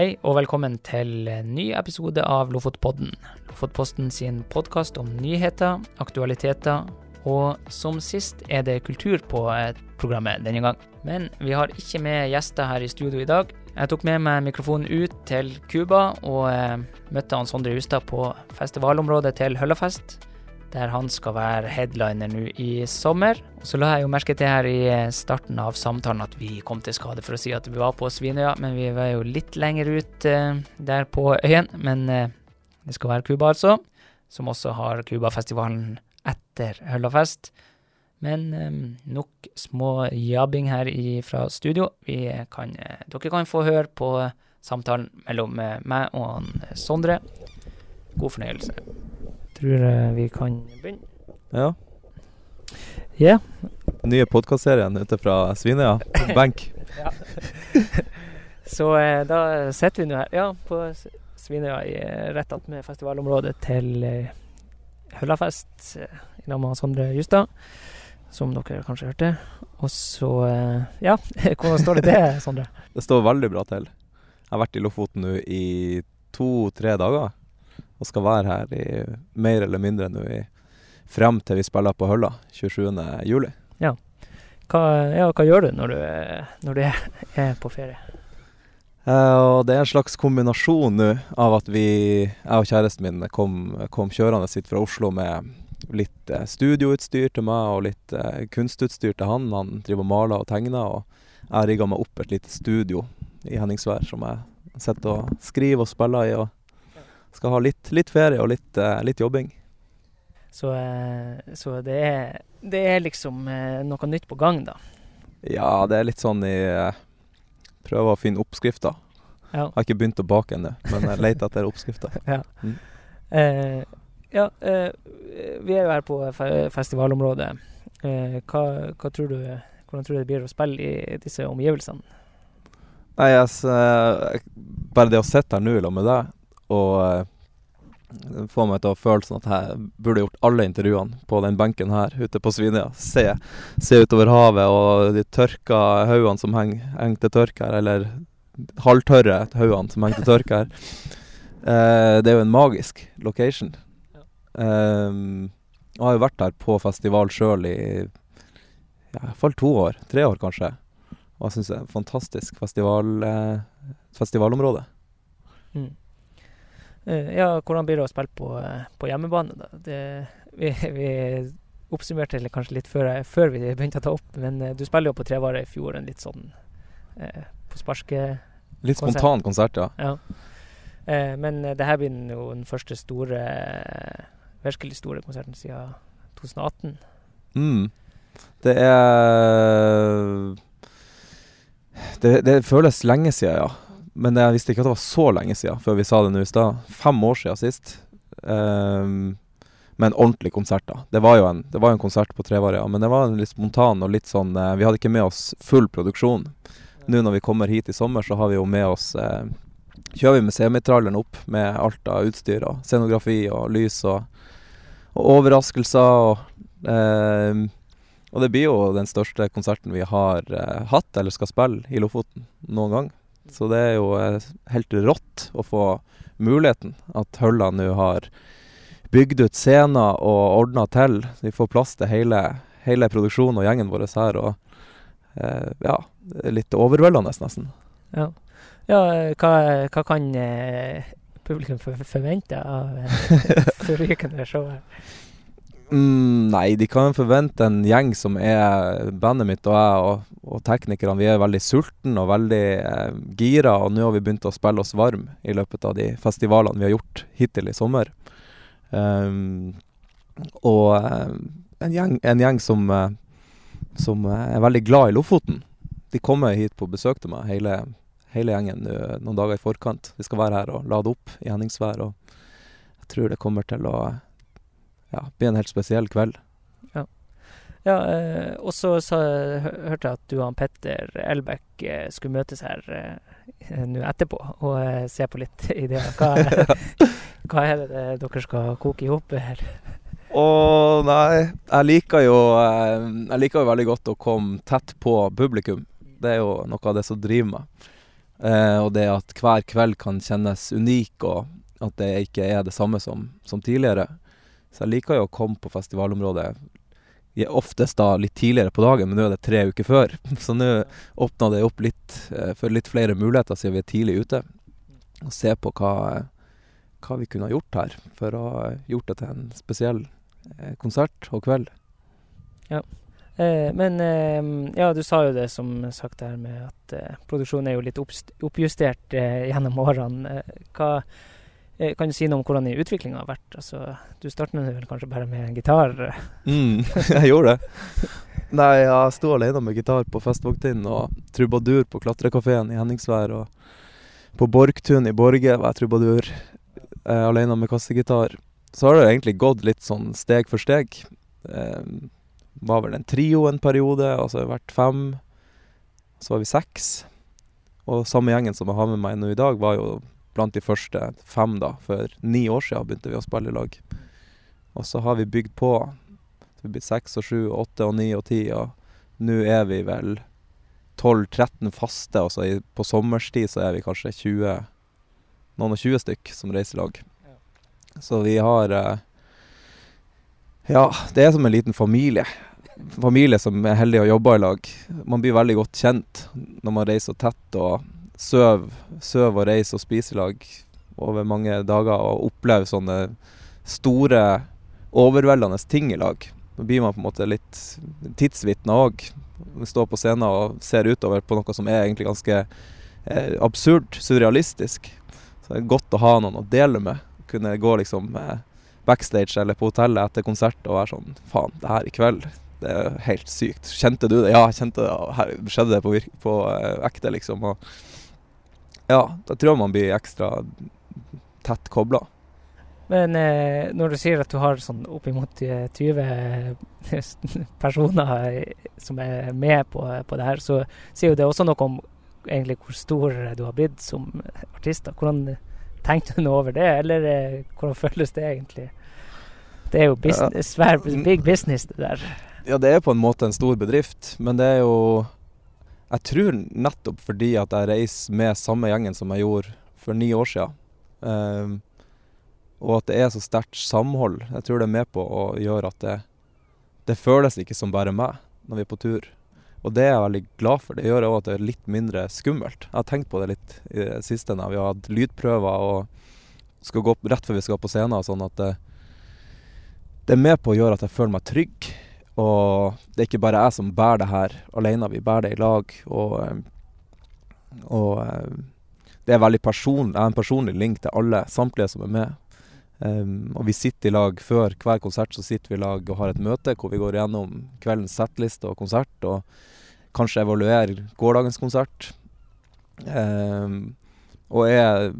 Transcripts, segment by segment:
Hei og velkommen til en ny episode av Lofotpodden. Lofotposten sin podkast om nyheter, aktualiteter og som sist er det kultur på eh, programmet denne gang. Men vi har ikke med gjester her i studio i dag. Jeg tok med meg mikrofonen ut til Cuba og eh, møtte han Sondre Hustad på festivalområdet til Høllafest, der han skal være headliner nå i sommer. Og så la jeg jo merke til her i eh, starten av samtalen at vi kom til skade for å si at vi var på Svinøya, men vi var jo litt lenger ut eh, der på øyen. Men eh, det skal være Cuba, altså, som også har Cubafestivalen etter Høllafest. Men um, nok små jabbing her i, fra studio. Kan, eh, dere kan få høre på samtalen mellom eh, meg og eh, Sondre. God fornøyelse. Tror eh, vi kan begynne. Ja. Yeah. Nye podkastserien ute fra Svinøya. Benk. Så eh, da sitter vi nå her, ja, på Svinøya, i, eh, rett attmed festivalområdet til eh, Høllafest, i lag med Sondre Justad, som dere kanskje hørte. Og så, eh, ja, hvordan står det til, Sondre? Det står veldig bra til. Jeg har vært i Lofoten nå i to-tre dager. Og skal være her i mer eller mindre nå i frem til vi spiller på Hølla 27. juli. Hva, ja, hva gjør du når du, når du er, er på ferie? Uh, og det er en slags kombinasjon nå av at vi, jeg og kjæresten min, kom, kom kjørende hit fra Oslo med litt uh, studioutstyr til meg og litt uh, kunstutstyr til han. Han driver og maler og tegner, og jeg rigga meg opp et lite studio i Henningsvær som jeg sitter og skriver og spiller i. og Skal ha litt, litt ferie og litt, eh, litt jobbing. Så, eh, så det, er, det er liksom eh, noe nytt på gang, da. Ja, det er litt sånn i Prøver å finne oppskrifter. Ja. Har ikke begynt å bake ennå, men jeg leter etter oppskrifter. Eh, ja, eh, vi er jo her på fe festivalområdet. Eh, hva, hva tror du, hvordan tror du det blir å spille i disse omgivelsene? Nei, jeg, s- eh, bare det å sitte her nå lag med deg og det få meg til å føle sånn at jeg burde gjort alle intervjuene på den benken her ute på Svinøya. Se, se utover havet og de tørka haugene som henger heng til tørk her, eller halvtørre haugene som henger til tørk her. Eh, det er jo en magisk location. Ja. Eh, jeg har jo vært her på festival sjøl i ja, i hvert fall to år. Tre år, kanskje. Og jeg syns det er et fantastisk festival, eh, festivalområde. Mm. Eh, ja, hvordan blir det å spille på, eh, på hjemmebane, da? Det, vi, vi oppsummerte det kanskje litt før, før vi begynte å ta opp, men eh, du spiller jo på Trevare i fjor, en litt sånn eh, på sparket Litt spontan konsert, ja. Ja. Eh, men det her blir jo den første store, virkelig store konserten siden 2018. Mm. Det er det, det føles lenge siden, ja. Men jeg visste ikke at det var så lenge siden før vi sa det nå i stad. Fem år siden sist. Um, med en ordentlig konsert, da. Det var jo en, var en konsert på Trevar, ja. Men det var en litt spontan og litt sånn uh, Vi hadde ikke med oss full produksjon. Nå når vi kommer hit i sommer, så har vi jo med oss uh, Kjører vi med semitralleren opp med alt av utstyr og scenografi og lys og, og overraskelser og uh, og det blir jo den største konserten vi har eh, hatt eller skal spille i Lofoten noen gang. Så det er jo eh, helt rått å få muligheten. At Hølla nå har bygd ut scener og ordna til. Vi får plass til hele, hele produksjonen og gjengen vår her. Og eh, ja, litt overveldende nesten. Ja, ja eh, hva, hva kan eh, publikum forvente av eh, forrykende her? Mm, nei, de kan forvente en gjeng som er bandet mitt og jeg og, og teknikerne. Vi er veldig sultne og veldig eh, gira, og nå har vi begynt å spille oss varm i løpet av de festivalene vi har gjort hittil i sommer. Um, og eh, en, gjeng, en gjeng som, eh, som eh, er veldig glad i Lofoten. De kommer hit på besøk til meg, hele, hele gjengen, noen dager i forkant. Vi skal være her og lade opp i Henningsvær, og jeg tror det kommer til å ja, blir en helt spesiell kveld. Ja, eh, og så hørte jeg at du og Petter Elbæk eh, skulle møtes her eh, nå etterpå og eh, se på litt ideer. Hva, hva er det dere skal koke i hop her? Å nei, jeg liker jo eh, Jeg liker jo veldig godt å komme tett på publikum. Det er jo noe av det som driver meg. Eh, og det at hver kveld kan kjennes unik, og at det ikke er det samme som, som tidligere. Så jeg liker jo å komme på festivalområdet i- oftest da litt tidligere på dagen, men nå er det tre uker før. Så nå åpna det opp litt eh, for litt flere muligheter siden vi er tidlig ute. Og se på hva, hva vi kunne ha gjort her for å ha gjort det til en spesiell eh, konsert og kveld. Eh, men eh, ja, du sa jo det som sagt her med at eh, produksjonen er jo litt oppjustert eh, gjennom årene. Eh, hva eh, Kan du si noe om hvordan utviklinga har vært? Altså, du startet vel kanskje bare med en gitar? eh. Mm, jeg gjorde det. Nei, jeg sto alene med gitar på Festvågtind og trubadur på klatrekafeen i Henningsvær. Og på Borgtun i Borge var jeg trubadur, eh, alene med kassegitar. Så har det egentlig gått litt sånn steg for steg. Eh, var vel en trio en periode, og så har vi vært fem. Så var vi seks. Og samme gjengen som jeg har med meg nå i dag, var jo blant de første fem, da. For ni år siden begynte vi å spille i lag. Og så har vi bygd på. Så vi blitt seks og sju, åtte og ni og ti, og nå er vi vel 12-13 faste, og så på sommerstid så er vi kanskje 20 Noen og 20 stykk som reiser i lag. Så vi har eh, Ja, det er som en liten familie. Familie som er heldig å jobbe i lag. Man blir veldig godt kjent når man reiser tett og søv, og reise og spise i lag over mange dager og oppleve sånne store, overveldende ting i lag. Da blir man på en måte litt tidsvitne òg. Står på scenen og ser utover på noe som er egentlig ganske eh, absurd, surrealistisk. Så det er godt å ha noen å dele med. Kunne gå liksom eh, backstage eller på hotellet etter konsert og være sånn Faen, det her i kveld, det er helt sykt. Kjente du det? Ja, kjente det. Her skjedde det på, på eh, ekte, liksom. Og ja, da tror jeg man blir ekstra tett kobla. Men eh, når du sier at du har sånn oppimot eh, 20 personer eh, som er med på, på det her, så sier jo det også noe om egentlig hvor stor du har blitt som artist. da. Hvordan tenkte du noe over det, eller eh, hvordan føles det egentlig? Det er jo business, svær, big business, det der. Ja, det er på en måte en stor bedrift, men det er jo Jeg tror nettopp fordi at jeg reiser med samme gjengen som jeg gjorde for ni år siden, um, og at det er så sterkt samhold, jeg tror det er med på å gjøre at det, det føles ikke som bare meg når vi er på tur. Og det er jeg veldig glad for. Det gjør òg at det er litt mindre skummelt. Jeg har tenkt på det litt i det siste når vi har hatt lydprøver og skal gå opp rett før vi skal på scenen, sånn at det, det er med på å gjøre at jeg føler meg trygg. Og det er ikke bare jeg som bærer det her alene, vi bærer det i lag. Og, eh, og eh, det er veldig person, jeg har en personlig link til alle, samtlige som er med. Um, og vi sitter i lag før hver konsert så sitter vi i lag og har et møte hvor vi går gjennom kveldens settliste og konsert, og kanskje evaluerer gårsdagens konsert. Um, og er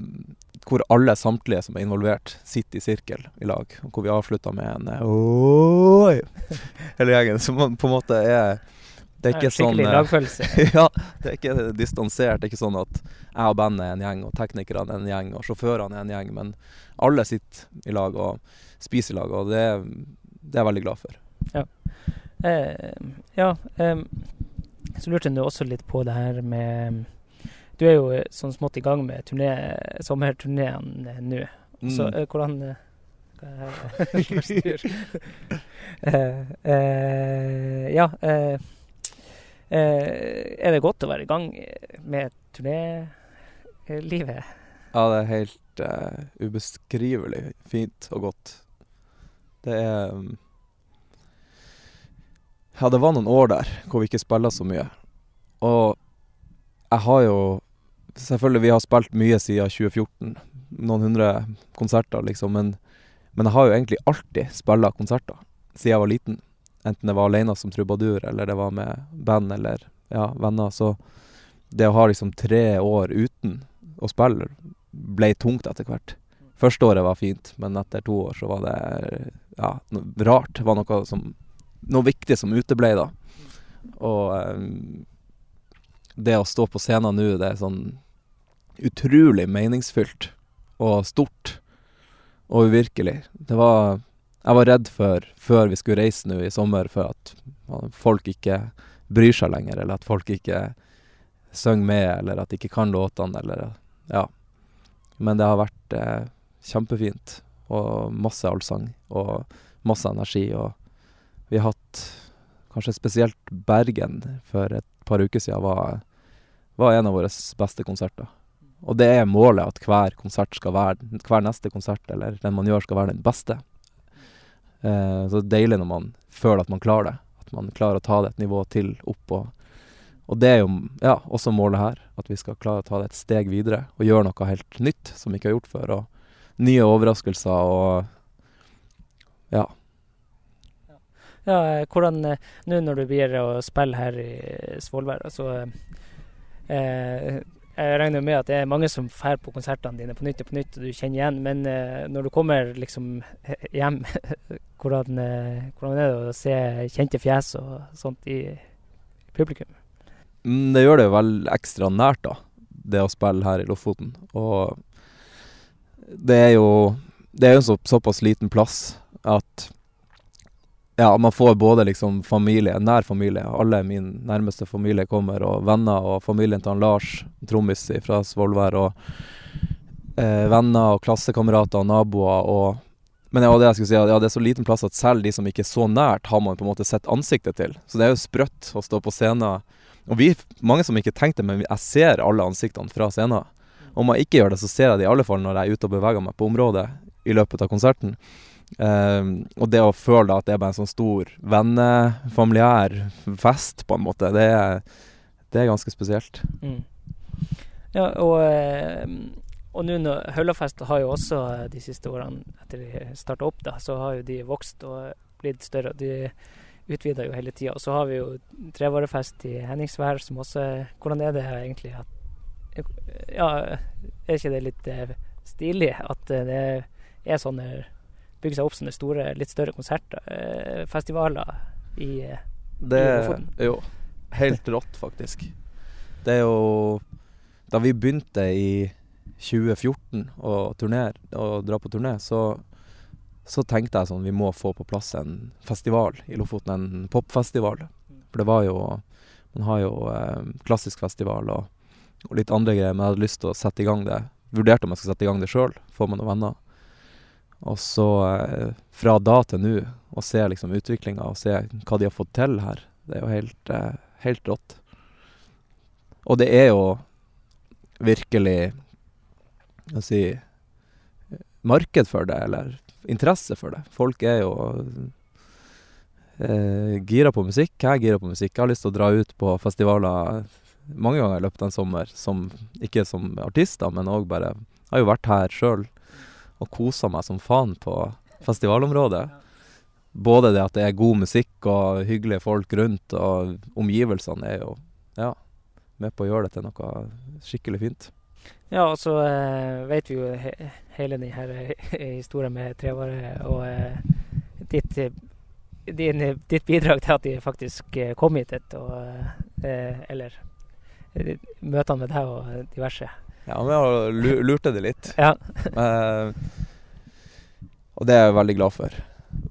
hvor alle samtlige som er involvert, sitter i sirkel i lag. Hvor vi avslutter med en eh, Oi! Hele gjengen. Som på en måte er Det er ikke sånn Skikkelig eh, lagfølelse. ja, det er ikke distansert. Det er ikke sånn at jeg og bandet er en gjeng, og teknikerne er en gjeng, og sjåførene er en gjeng. Men alle sitter i lag og spiser i lag, og det, det er jeg veldig glad for. Eh, ja, eh, så lurte jeg også litt på det her med Du er jo eh, sånn smått i gang med turné, sommerturneen eh, nå. Så Mm. eh, hvordan uh, eh, ja Uh, Er det godt å være i gang med turnélivet? Ja, det er helt ubeskrivelig fint og godt. Det er um, Ja, det var noen år der hvor vi ikke spilla så mye. Og jeg har jo Selvfølgelig, vi har spilt mye siden 2014. Noen hundre konserter, liksom. Men, men jeg har jo egentlig alltid spilla konserter siden jeg var liten. Enten det var alene som trubadur, eller det var med band eller ja, venner. Så det å ha liksom tre år uten å spille ble tungt etter hvert. Første året var fint, men etter to år så var det ja, rart. Det var noe, som, noe viktig som uteble, da. Og eh, det å stå på scenen nå, det er sånn utrolig meningsfylt og stort og uvirkelig. Det var Jeg var redd for, før vi skulle reise nå i sommer, for at folk ikke bryr seg lenger, eller at folk ikke synger med, eller at de ikke kan låtene, eller Ja. Men det har vært eh, kjempefint, og masse allsang, og masse energi, og vi har hatt Kanskje spesielt Bergen for et par uker siden var, var en av våre beste konserter. Og det er målet at hver konsert skal være hver neste konsert, eller den man gjør, skal være den beste. Eh, så det er deilig når man føler at man klarer det. At man klarer å ta det et nivå til opp. Og, og det er jo ja, også målet her. At vi skal klare å ta det et steg videre og gjøre noe helt nytt som vi ikke har gjort før. Og nye overraskelser og ja. Ja, eh, hvordan eh, Nå når du blir å spille her i Svolvær, altså eh, Jeg regner med at det er mange som drar på konsertene dine på nytt og på nytt, og du kjenner igjen. Men eh, når du kommer liksom hjem, hvordan, eh, hvordan, er det å se kjente fjes og sånt i publikum? Mm, det gjør det vel ekstra nært, da. Det å spille her i Lofoten. Og det er jo Det er jo en så, såpass liten plass at ja, man får både liksom familie, nær familie, alle min nærmeste familie kommer, og venner og familien til han Lars, trommis fra Svolvær, og eh, venner og klassekamerater og naboer og Men ja, det jeg si, ja, det er så liten plass at selv de som ikke er så nært, har man på en måte sett ansiktet til. Så det er jo sprøtt å stå på scenen. Og vi, mange som ikke tenkte, men jeg ser alle ansiktene fra scenen. Om jeg ikke gjør det, så ser jeg det i alle fall når jeg er ute og beveger meg på området i løpet av konserten. Um, og det å føle at det er bare en sånn stor vennefamiliær fest, på en måte, det er, det er ganske spesielt. Mm. Ja, og, ehm, og nå når Høllafest har jo også de siste årene, etter de starta opp, da, så har jo de vokst og blitt større. De utvider jo hele tida. Og så har vi jo trevarefest i Henningsvær, som også Hvordan er det egentlig at Ja, er ikke det litt eh, stilig at det er sånne bygge seg opp sånne store, litt større konserter, eh, festivaler i, det i Lofoten. Det er jo helt rått, faktisk. Det er jo Da vi begynte i 2014 å turnere, å dra på turné, så, så tenkte jeg sånn Vi må få på plass en festival i Lofoten. En popfestival. For det var jo Man har jo eh, klassisk festival og, og, litt andre greier, men jeg hadde lyst til å sette i gang det. Vurderte om jeg skulle sette i gang det sjøl, få meg noen venner. Og så eh, fra da til nå, å se liksom utviklinga og se hva de har fått til her, det er jo helt, eh, helt rått. Og det er jo virkelig Hva si Marked for det, eller interesse for det. Folk er jo eh, gira på musikk. Jeg er gira på musikk. Jeg har lyst til å dra ut på festivaler mange ganger i løpet av en sommer. Som, ikke som artist, men òg bare Jeg har jo vært her sjøl og kosa meg som faen på festivalområdet. Både det at det er god musikk og hyggelige folk rundt, og omgivelsene er jo ja, med på å gjøre det til noe skikkelig fint. Ja, og så eh, vet vi jo he hele denne historien med Trevare og eh, ditt, din, ditt, bidrag til at de faktisk eh, kom hit. Og, eh, eller eh, møtene med deg og diverse. Ja, vi lurte det litt. ja. uh, og det er jeg veldig glad for.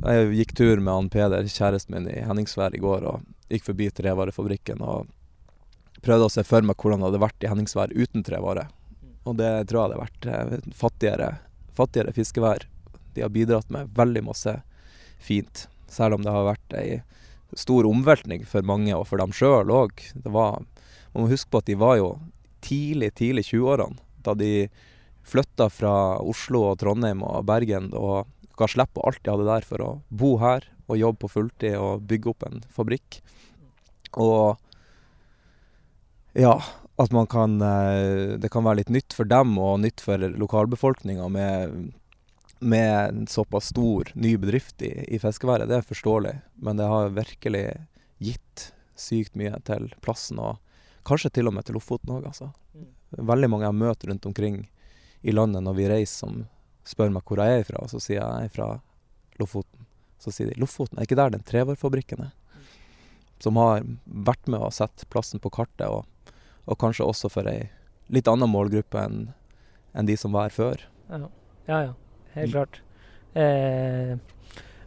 Jeg gikk tur med han Peder, kjæresten min, i Henningsvær i går, og gikk forbi trevarefabrikken og prøvde å se for meg hvordan det hadde vært i Henningsvær uten trevare. Og det tror jeg hadde vært eh, fattigere, fattigere fiskevær. De har bidratt med veldig masse fint, selv om det har vært ei stor omveltning for mange, og for dem sjøl òg. Man må huske på at de var jo tidlig, tidlig 20-årene, da de flytta fra Oslo og Trondheim og Bergen og ga slipp på alt de hadde der for å bo her og jobbe på fulltid og bygge opp en fabrikk. Og ja, at man kan eh, Det kan være litt nytt for dem og nytt for lokalbefolkninga med, med en såpass stor ny bedrift i, i fiskeværet. Det er forståelig, men det har virkelig gitt sykt mye til plassen. og Kanskje til og med til Lofoten òg, altså. Mm. Veldig mange jeg møter rundt omkring i landet når vi reiser, som spør meg hvor jeg er fra, og så sier jeg jeg er fra Lofoten. Så sier de 'Lofoten, er ikke der den trevarfabrikken er?' Som har vært med å sette plassen på kartet, og, og kanskje også for ei litt annen målgruppe enn en de som var her før. Ja, ja. ja helt mm. klart. Eh,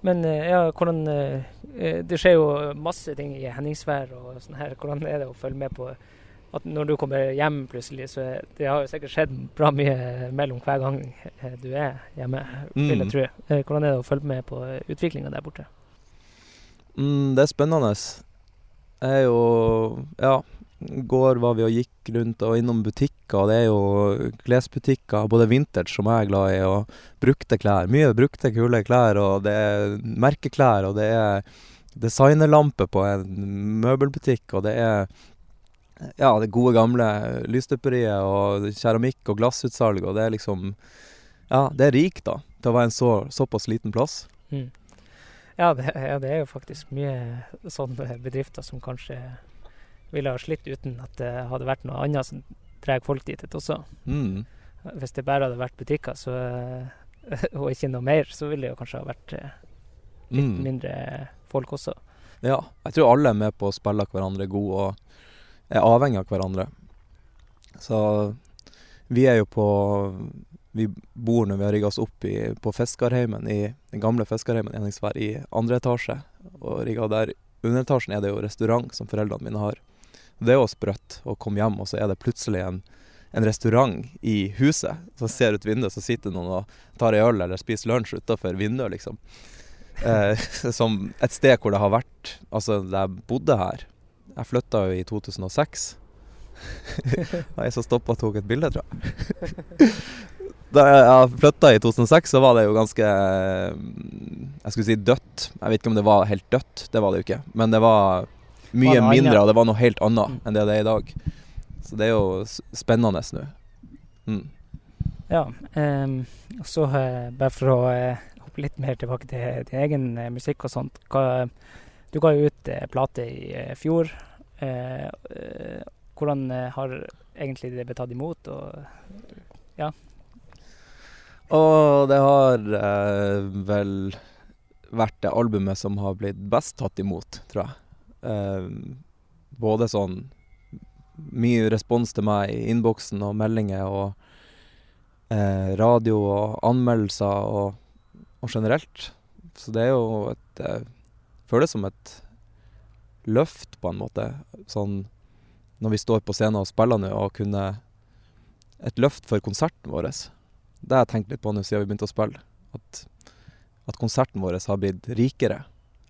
men eh, ja, hvordan eh, eh, Det skjer jo masse ting i Henningsvær og sånn her. Hvordan er det å følge med på, at når du kommer hjem plutselig, så det har jo sikkert skjedd bra mye mellom hver gang du er hjemme, vil jeg Mm. tro. Hvordan er det å følge med på utviklinga der borte? Mm, det er spennende. Jeg er jo Ja, går var vi og gikk rundt og innom butikker, og det er jo klesbutikker, både vintage, som jeg er glad i, og brukte klær. Mye brukte, kule klær, og det er merkeklær, og det er designerlampe på en møbelbutikk, og det er ja, det gode gamle lysstøperiet og keramikk og glassutsalg, og det er liksom Ja, det er rikt, da, til å være en så, såpass liten plass. Mm. Ja, det, ja, det er jo faktisk mye sånne bedrifter som kanskje ville ha slitt uten at det hadde vært noe annet som drar folk dit også. Mm. Hvis det bare hadde vært butikker så, og ikke noe mer, så ville det kanskje ha vært eh, litt Mm. mindre folk også. Ja, jeg tror alle er med på å spille hverandre god og er avhengig av hverandre. Så vi er jo på Vi bor når vi har rigga oss opp i, på Fiskarheimen, i den gamle Fiskarheimen i i andre etasje. Og rigga der. Under etasjen er det jo restaurant som foreldrene mine har. Det er jo sprøtt å komme hjem, og så er det plutselig en, en restaurant i huset. Så ser ut vinduet, så sitter noen og tar ei øl eller spiser lunsj utafor vinduet, liksom. Eh, som et sted hvor det har vært Altså, da jeg bodde her Jeg flytta jo i 2006. Og jeg som stoppa tok et bilde, tror jeg. Da jeg flytta i 2006, så var det jo ganske mm, Jeg skulle si dødt. Jeg vet ikke om det var helt dødt, det var det jo ikke. Men det var mye mindre, og det var noe helt annet Mm. enn det det er i dag. Så det er jo spennende nå. Mm. Ja, Um, så uh, bare for å uh, hoppe litt mer tilbake til din egen uh, musikk og sånt. Hva, du ga jo ut plate i fjor. Hvordan har egentlig det blitt tatt imot? Og, Og det har vel vært det albumet som har blitt best tatt imot, tror jeg. Eh, både sånn mye respons til meg i innboksen og meldinger og eh, radio og anmeldelser og, og generelt. Så det er jo et eh, Føles som et løft, på en måte. Sånn når vi står på scenen og spiller nå, og kunne Et løft for konserten vår. Det har jeg tenkt litt på nå siden vi begynte å spille. At, at konserten vår har blitt rikere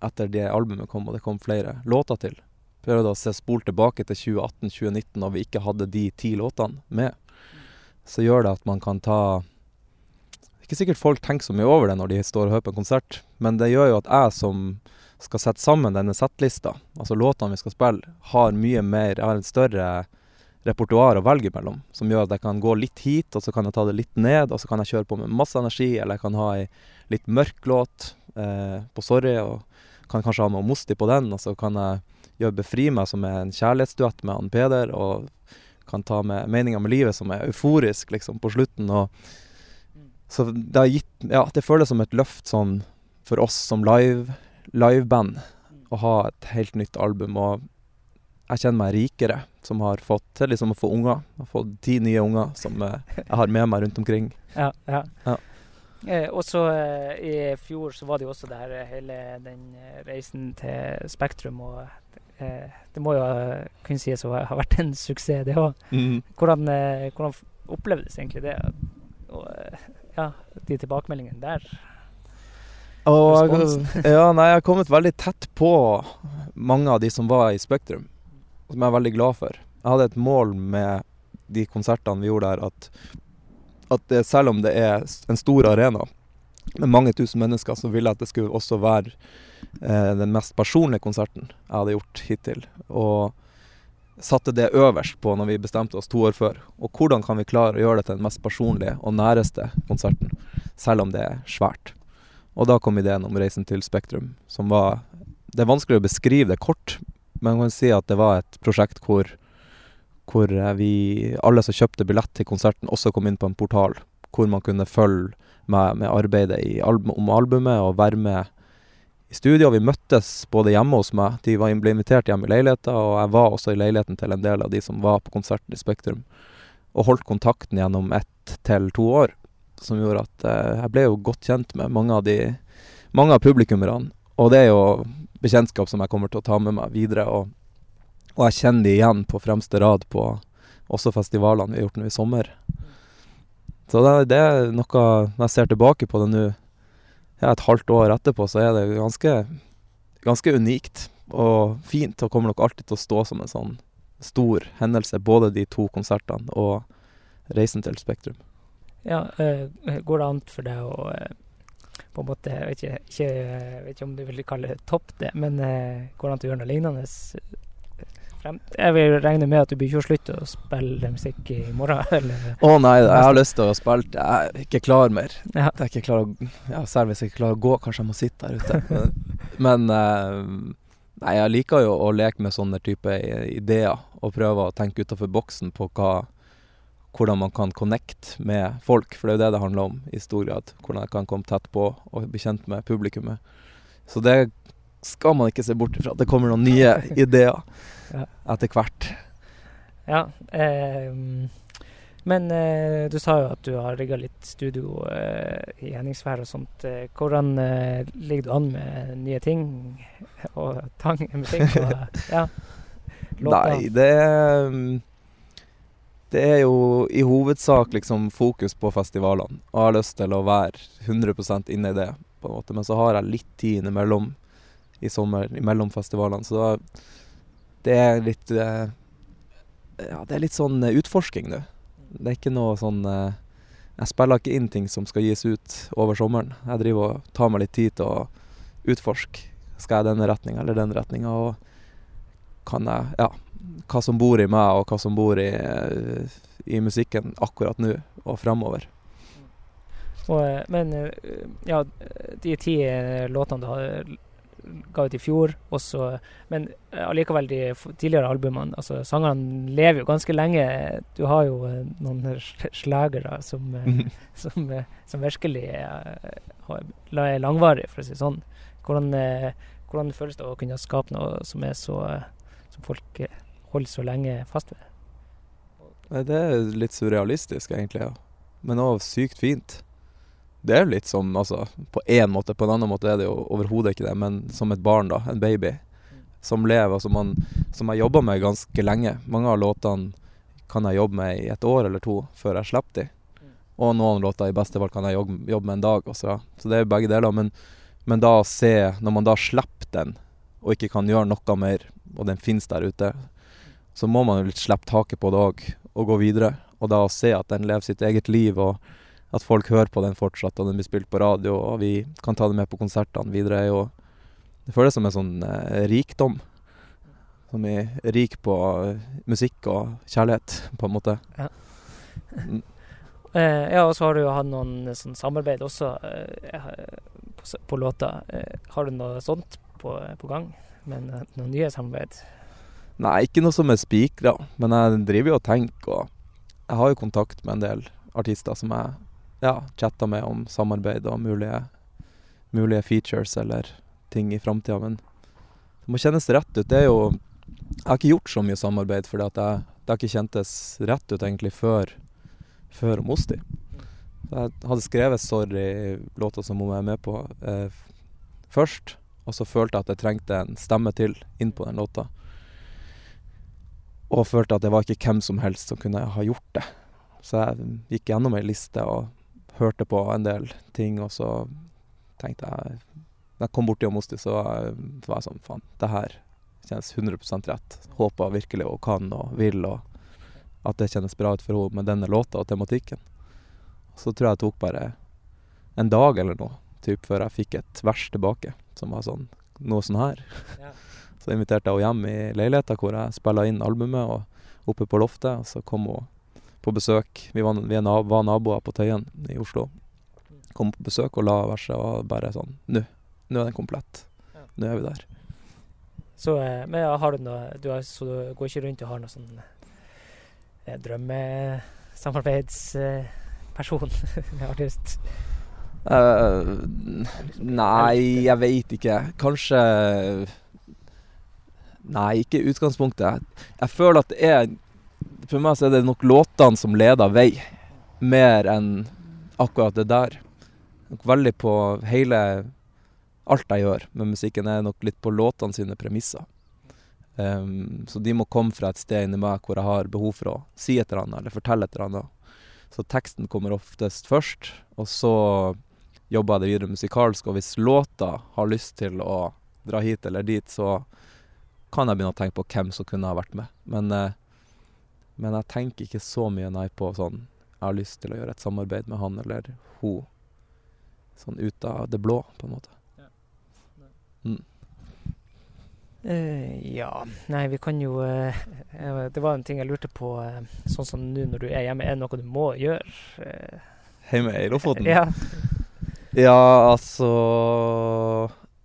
etter det albumet kom, og det kom flere låter til. Prøvde å se spol tilbake til 2018-2019 når vi ikke hadde de ti låtene med. Så gjør det at man kan ta Ikke sikkert folk tenker så mye over det når de står og hører på en konsert, men det gjør jo at jeg som skal sette sammen denne settlista, altså låtene vi skal spille, har mye mer har en større repertoar å velge mellom, som gjør at jeg kan gå litt hit, og så kan jeg ta det litt ned, og så kan jeg kjøre på med masse energi, eller jeg kan ha ei litt mørk låt eh, på Sorry, og kan kanskje ha noe Mosti på den, og så kan jeg gjøre Befri meg, som er en kjærlighetsduett med han Peder, og kan ta med Meninga med livet, som er euforisk, liksom, på slutten, og så det har gitt Ja, det føles som et løft sånn for oss som live liveband å ha et helt nytt album, og jeg kjenner meg rikere som har fått til liksom å få unger. Jeg har fått ti nye unger som eh, jeg har med meg rundt omkring. ja, ja. Ja. Eh, og så eh, i fjor så var det jo også det her eh, hele den eh, reisen til Spektrum. Og eh, det må jo eh, kunne sies å ha vært en suksess, det òg. Hvordan, eh, hvordan opplevdes egentlig det? Og, ja, de tilbakemeldingene der. Og ja, nei, jeg har kommet veldig tett på mange av de som var i Spektrum, som jeg er veldig glad for. Jeg hadde et mål med de konsertene vi gjorde der, at, at det, selv om det er en stor arena med mange tusen mennesker, så ville jeg at det skulle også være eh, den mest personlige konserten jeg hadde gjort hittil. Og satte det øverst på når vi bestemte oss to år før. Og hvordan kan vi klare å gjøre det til den mest personlige og næreste konserten, selv om det er svært. Og da kom ideen om Reisen til Spektrum, som var Det er vanskelig å beskrive det kort, men man kan si at det var et prosjekt hvor, hvor eh, vi, alle som kjøpte billett til konserten, også kom inn på en portal hvor man kunne følge med, med arbeidet album, om albumet og være med i studio. Vi møttes både hjemme hos meg, de var, ble invitert hjem i leiligheten, og jeg var også i leiligheten til en del av de som var på konserten i Spektrum, og holdt kontakten gjennom ett til to år som gjorde at eh, jeg ble jo godt kjent med mange av de av publikummerne. Og det er jo bekjentskap som jeg kommer til å ta med meg videre. Og Og jeg kjenner de igjen på fremste rad på også festivalene vi har gjort nå i sommer. Så det, det er noe Når jeg ser tilbake på det nå, ja, et halvt år etterpå, så er det ganske, ganske unikt og fint, og kommer nok alltid til å stå som en sånn stor hendelse, både de to konsertene og reisen til Spektrum. Ja, øh, går det an for deg å eh, på en måte, jeg vet ikke, ikke, jeg vet ikke om du vil kalle det topp det, men øh, går det an å gjøre noe lignende frem Jeg vil regne med at du blir ikke å slutte å spille musikk i morgen? eller? Å nei, jeg har lyst til å spille. Jeg er ikke klar mer. Ja. Jeg er ikke klar å, ja, Selv hvis jeg ikke klarer å gå, kanskje jeg må sitte der ute. Men eh, nei, jeg liker jo å leke med sånne type ideer, og prøve å tenke utafor boksen på hva hvordan man kan connect med folk, for det er jo det det handler om i stor grad. Hvordan jeg kan komme tett på og bli kjent med publikummet. Så det skal man ikke se bort ifra. At det kommer noen nye ideer Ja. etter hvert. Ja. Eh, men eh, du sa jo at du har rigga litt studio eh, i Henningsvær og sånt. Eh, hvordan eh, ligger du an med nye ting og tang musikk? Og, ja, låter? Nei, det er mm, Det er jo i hovedsak liksom fokus på festivalene. Og jeg har lyst til å være 100% inne i det, på en måte. Men så har jeg litt tid innimellom i sommer, mellom festivalene. Så det er litt eh, Ja, det er litt sånn eh, utforsking nå. Det er ikke noe sånn eh, Jeg spiller ikke inn ting som skal gis ut over sommeren. Jeg driver og tar meg litt tid til å utforske. Skal jeg denne retninga eller den retninga? Og kan jeg Ja hva som bor i meg, og hva som bor i, i musikken akkurat nå og eh, men ja, de ti låtene du har ga ut i fjor også, men eh, allikevel de tidligere albumene, altså sangerne lever jo ganske lenge. Du har jo eh, noen sl- slagere som, eh, som, eh, som virkelig er langvarige, for å si det sånn. Hvordan, hvordan føles det å kunne skape noe som er så som folk holder så lenge fast ved? Det er litt surrealistisk, egentlig, ja. men òg sykt fint. Det er jo litt som, altså, på én måte, på en annen måte er det jo overhodet ikke det, men som et barn, da. En baby. Som lever, som, man, som jeg jobba med ganske lenge. Mange av låtene kan jeg jobbe med i et år eller to før jeg slipper de. Og noen låter i beste fall kan jeg jobbe, med en dag også. ja. Så det er begge deler. Men, men da å se, når man da slipper den, og ikke kan gjøre noe mer, og den finnes der ute, så må man jo litt slippe taket på det òg, og gå videre. Og da å se at den lever sitt eget liv, og at folk hører på den fortsatt, og den blir spilt på radio, og vi kan ta det med på konsertene videre, er jo Det føles som en sånn eh, rikdom. Som er rik på eh, musikk og kjærlighet, på en måte. Eh, ja, og så har du jo hatt noen sånn samarbeid også eh, på, på låta. Eh, har du noe sånt på, på gang? Med noen nye samarbeid? Nei, ikke noe som er spikra, men jeg driver jo og tenker, og jeg har jo kontakt med en del artister som jeg ja, chatta med om samarbeid og mulige, mulige features eller ting i framtida, men det må kjennes rett ut. Det er jo Jeg har ikke gjort så mye samarbeid, jeg, det har ikke kjentes rett ut egentlig før, før Mosti. Jeg hadde skrevet 'Sorry', låta som hun er med på, eh, først, og så følte jeg at jeg trengte en stemme til inn på den låta. Og følte at det var ikke hvem som helst som kunne ha gjort det. Så jeg gikk gjennom ei liste og hørte på en del ting, og så tenkte jeg Når jeg kom borti Mosti, så var jeg sånn Faen, det her kjennes 100% rett. Håper virkelig hun kan og vil, og at det kjennes bra ut for henne med denne låta og tematikken. Så tror jeg det tok bare en dag eller noe, typ, før jeg fikk et vers tilbake, som var sånn Noe sånn her. Så inviterte jeg henne hjem i leiligheta hvor jeg spilla inn albumet, og oppe på loftet. Og så kom hun på besøk. Vi var, vi er na var naboer på Tøyen i Oslo. Kom på besøk og la verset, og bare sånn Nå! Nå er den komplett. Nå er vi der. Så, eh, men har du noe du har, Så du går ikke rundt og har noen sånn eh, drømmesamarbeidsperson? artist? Uh, nei, jeg veit ikke. Kanskje Nei, ikke i utgangspunktet. Jeg føler at det er For meg så er det nok låtene som leder vei, mer enn akkurat det der. Nok veldig på hele Alt jeg gjør med musikken, er nok litt på låtene sine premisser. Um, så de må komme fra et sted inni meg hvor jeg har behov for å si et eller annet, eller fortelle et eller annet. Så teksten kommer oftest først, og så jobber jeg det videre musikalsk. Og hvis låta har lyst til å dra hit eller dit, så kan jeg begynne å tenke på hvem som kunne ha vært med. Men, eh, men jeg tenker ikke så mye nei på sånn Jeg har lyst til å gjøre et samarbeid med han eller hun. Sånn ut av det blå, på en måte. Eh, ja Nei, vi kan jo eh, Det var en ting jeg lurte på. Uh, sånn som nå når du er hjemme, er det noe du må gjøre? Eh, Hjemme i Lofoten? ja. Ja, altså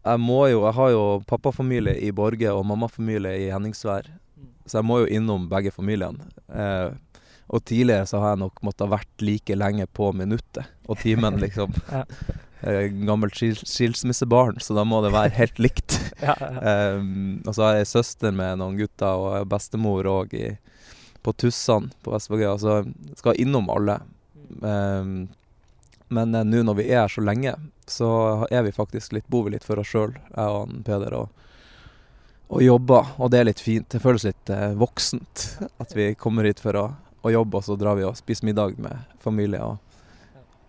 Jeg må jo Jeg har jo pappafamilie i Borge og mammafamilie i Henningsvær. Så jeg må jo innom begge familiene. Eh, og tidligere så har jeg nok måttet vært like lenge på minuttet og timen, liksom. Ja. Eh, Gammelt skil skilsmissebarn, så da må det være helt likt. ja, ja. Um, og så har jeg ei søster med noen gutter, og bestemor òg på Tussan på Vestvågøya. Så skal innom alle. Um, men nå når vi er her så lenge, så er vi faktisk litt, bor vi litt for oss sjøl, jeg og han Peder. Og, og jobber, og det er litt fint. Det føles litt eh, voksent at vi kommer hit for å, å jobbe, og så drar vi og spiser middag med familie. Og,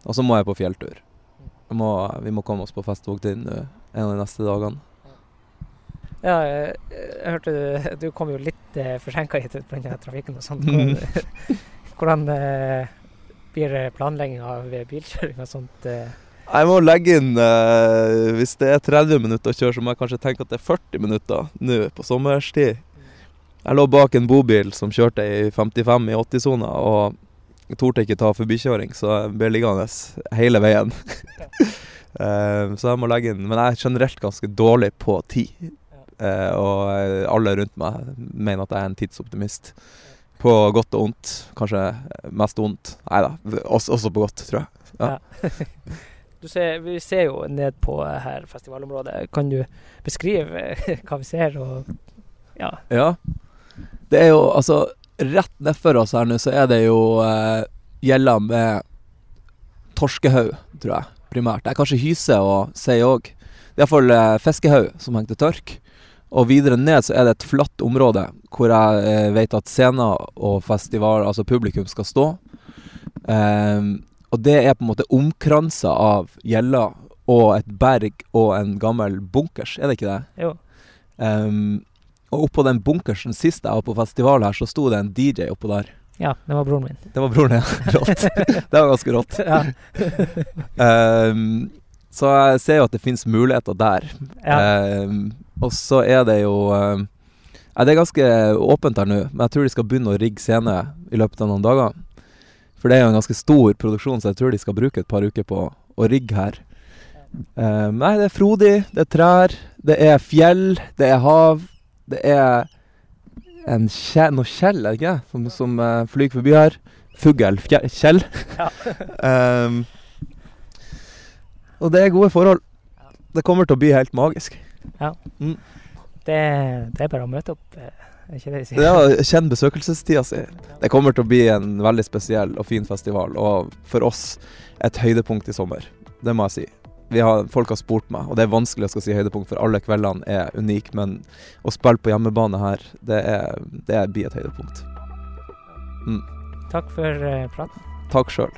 og så må jeg på fjelltur. Jeg må, vi må komme oss på Festvågtind en av de neste dagene. ja jeg, jeg hørte du, du kom jo litt eh, forsinka hit pga. trafikken og sånt. Mm. Hvordan, hvordan eh, blir planlegginga av bilkjøring og sånt? Eh? Jeg må legge inn eh, Hvis det er 30 minutter å kjøre, så må jeg kanskje tenke at det er 40 minutter nå på sommerstid. Jeg lå bak en bobil som kjørte i 55 i 80-sona, og torde ikke ta forbikjøring, så jeg ble liggende hele veien. Eh, så jeg må legge inn Men jeg er generelt ganske dårlig på tid. Eh, og alle rundt meg mener at jeg er en tidsoptimist. På godt og ondt. Kanskje mest ondt. Nei da, også på godt, tror jeg. Ja. Du ser, vi ser jo ned på eh, her festivalområdet. Kan du beskrive eh, hva vi ser? Og, ja. Ja. Det er jo altså Rett nedfor oss her nå så er det jo eh, gjella med torskehaug, tror jeg, primært. Det er kanskje hyse og sei òg. Det er iallfall eh, fiskehaug som henger til tørk. Og videre ned så er det et flatt område hvor jeg eh, vet at scener og festival, altså publikum, skal stå. Ehm, og det er på en måte omkransa av gjeller og et berg og en gammel bunkers, er det ikke det? Jo. Um, og oppå den bunkersen sist jeg var på festival her, så sto det en DJ oppå der. Ja, det var broren min. Det var broren, ja. Rått. det var ganske rått. Ja. um, så jeg ser jo at det finnes muligheter der. Ja. Um, og så er det jo um, ja, Det er ganske åpent her nå, men jeg tror de skal begynne å rigge scene i løpet av noen dager. For det er jo en ganske stor produksjon, så jeg tror de skal bruke et par uker på å rigge her. Um, nei, det er frodig, det er trær, det er fjell, det er hav. Det er en kjell, noe kjell, er det ikke? Som, som uh, flyr forbi her. Fugl. Kjell. Ja. Ehm, og det er gode forhold. Det kommer til å bli helt magisk. Det, det er bare å møte opp, eh, ikke det jeg sier? Ja, Kjenn besøkelsestida si. Det kommer til å bli en veldig spesiell og fin festival, og for oss et høydepunkt i sommer. Det må jeg si. Vi har, folk har spurt meg, og det er vanskelig å skal si høydepunkt, for alle kveldene er unike. Men å spille på hjemmebane her, det, er, det blir et høydepunkt. Takk for eh, praten. Takk sjøl.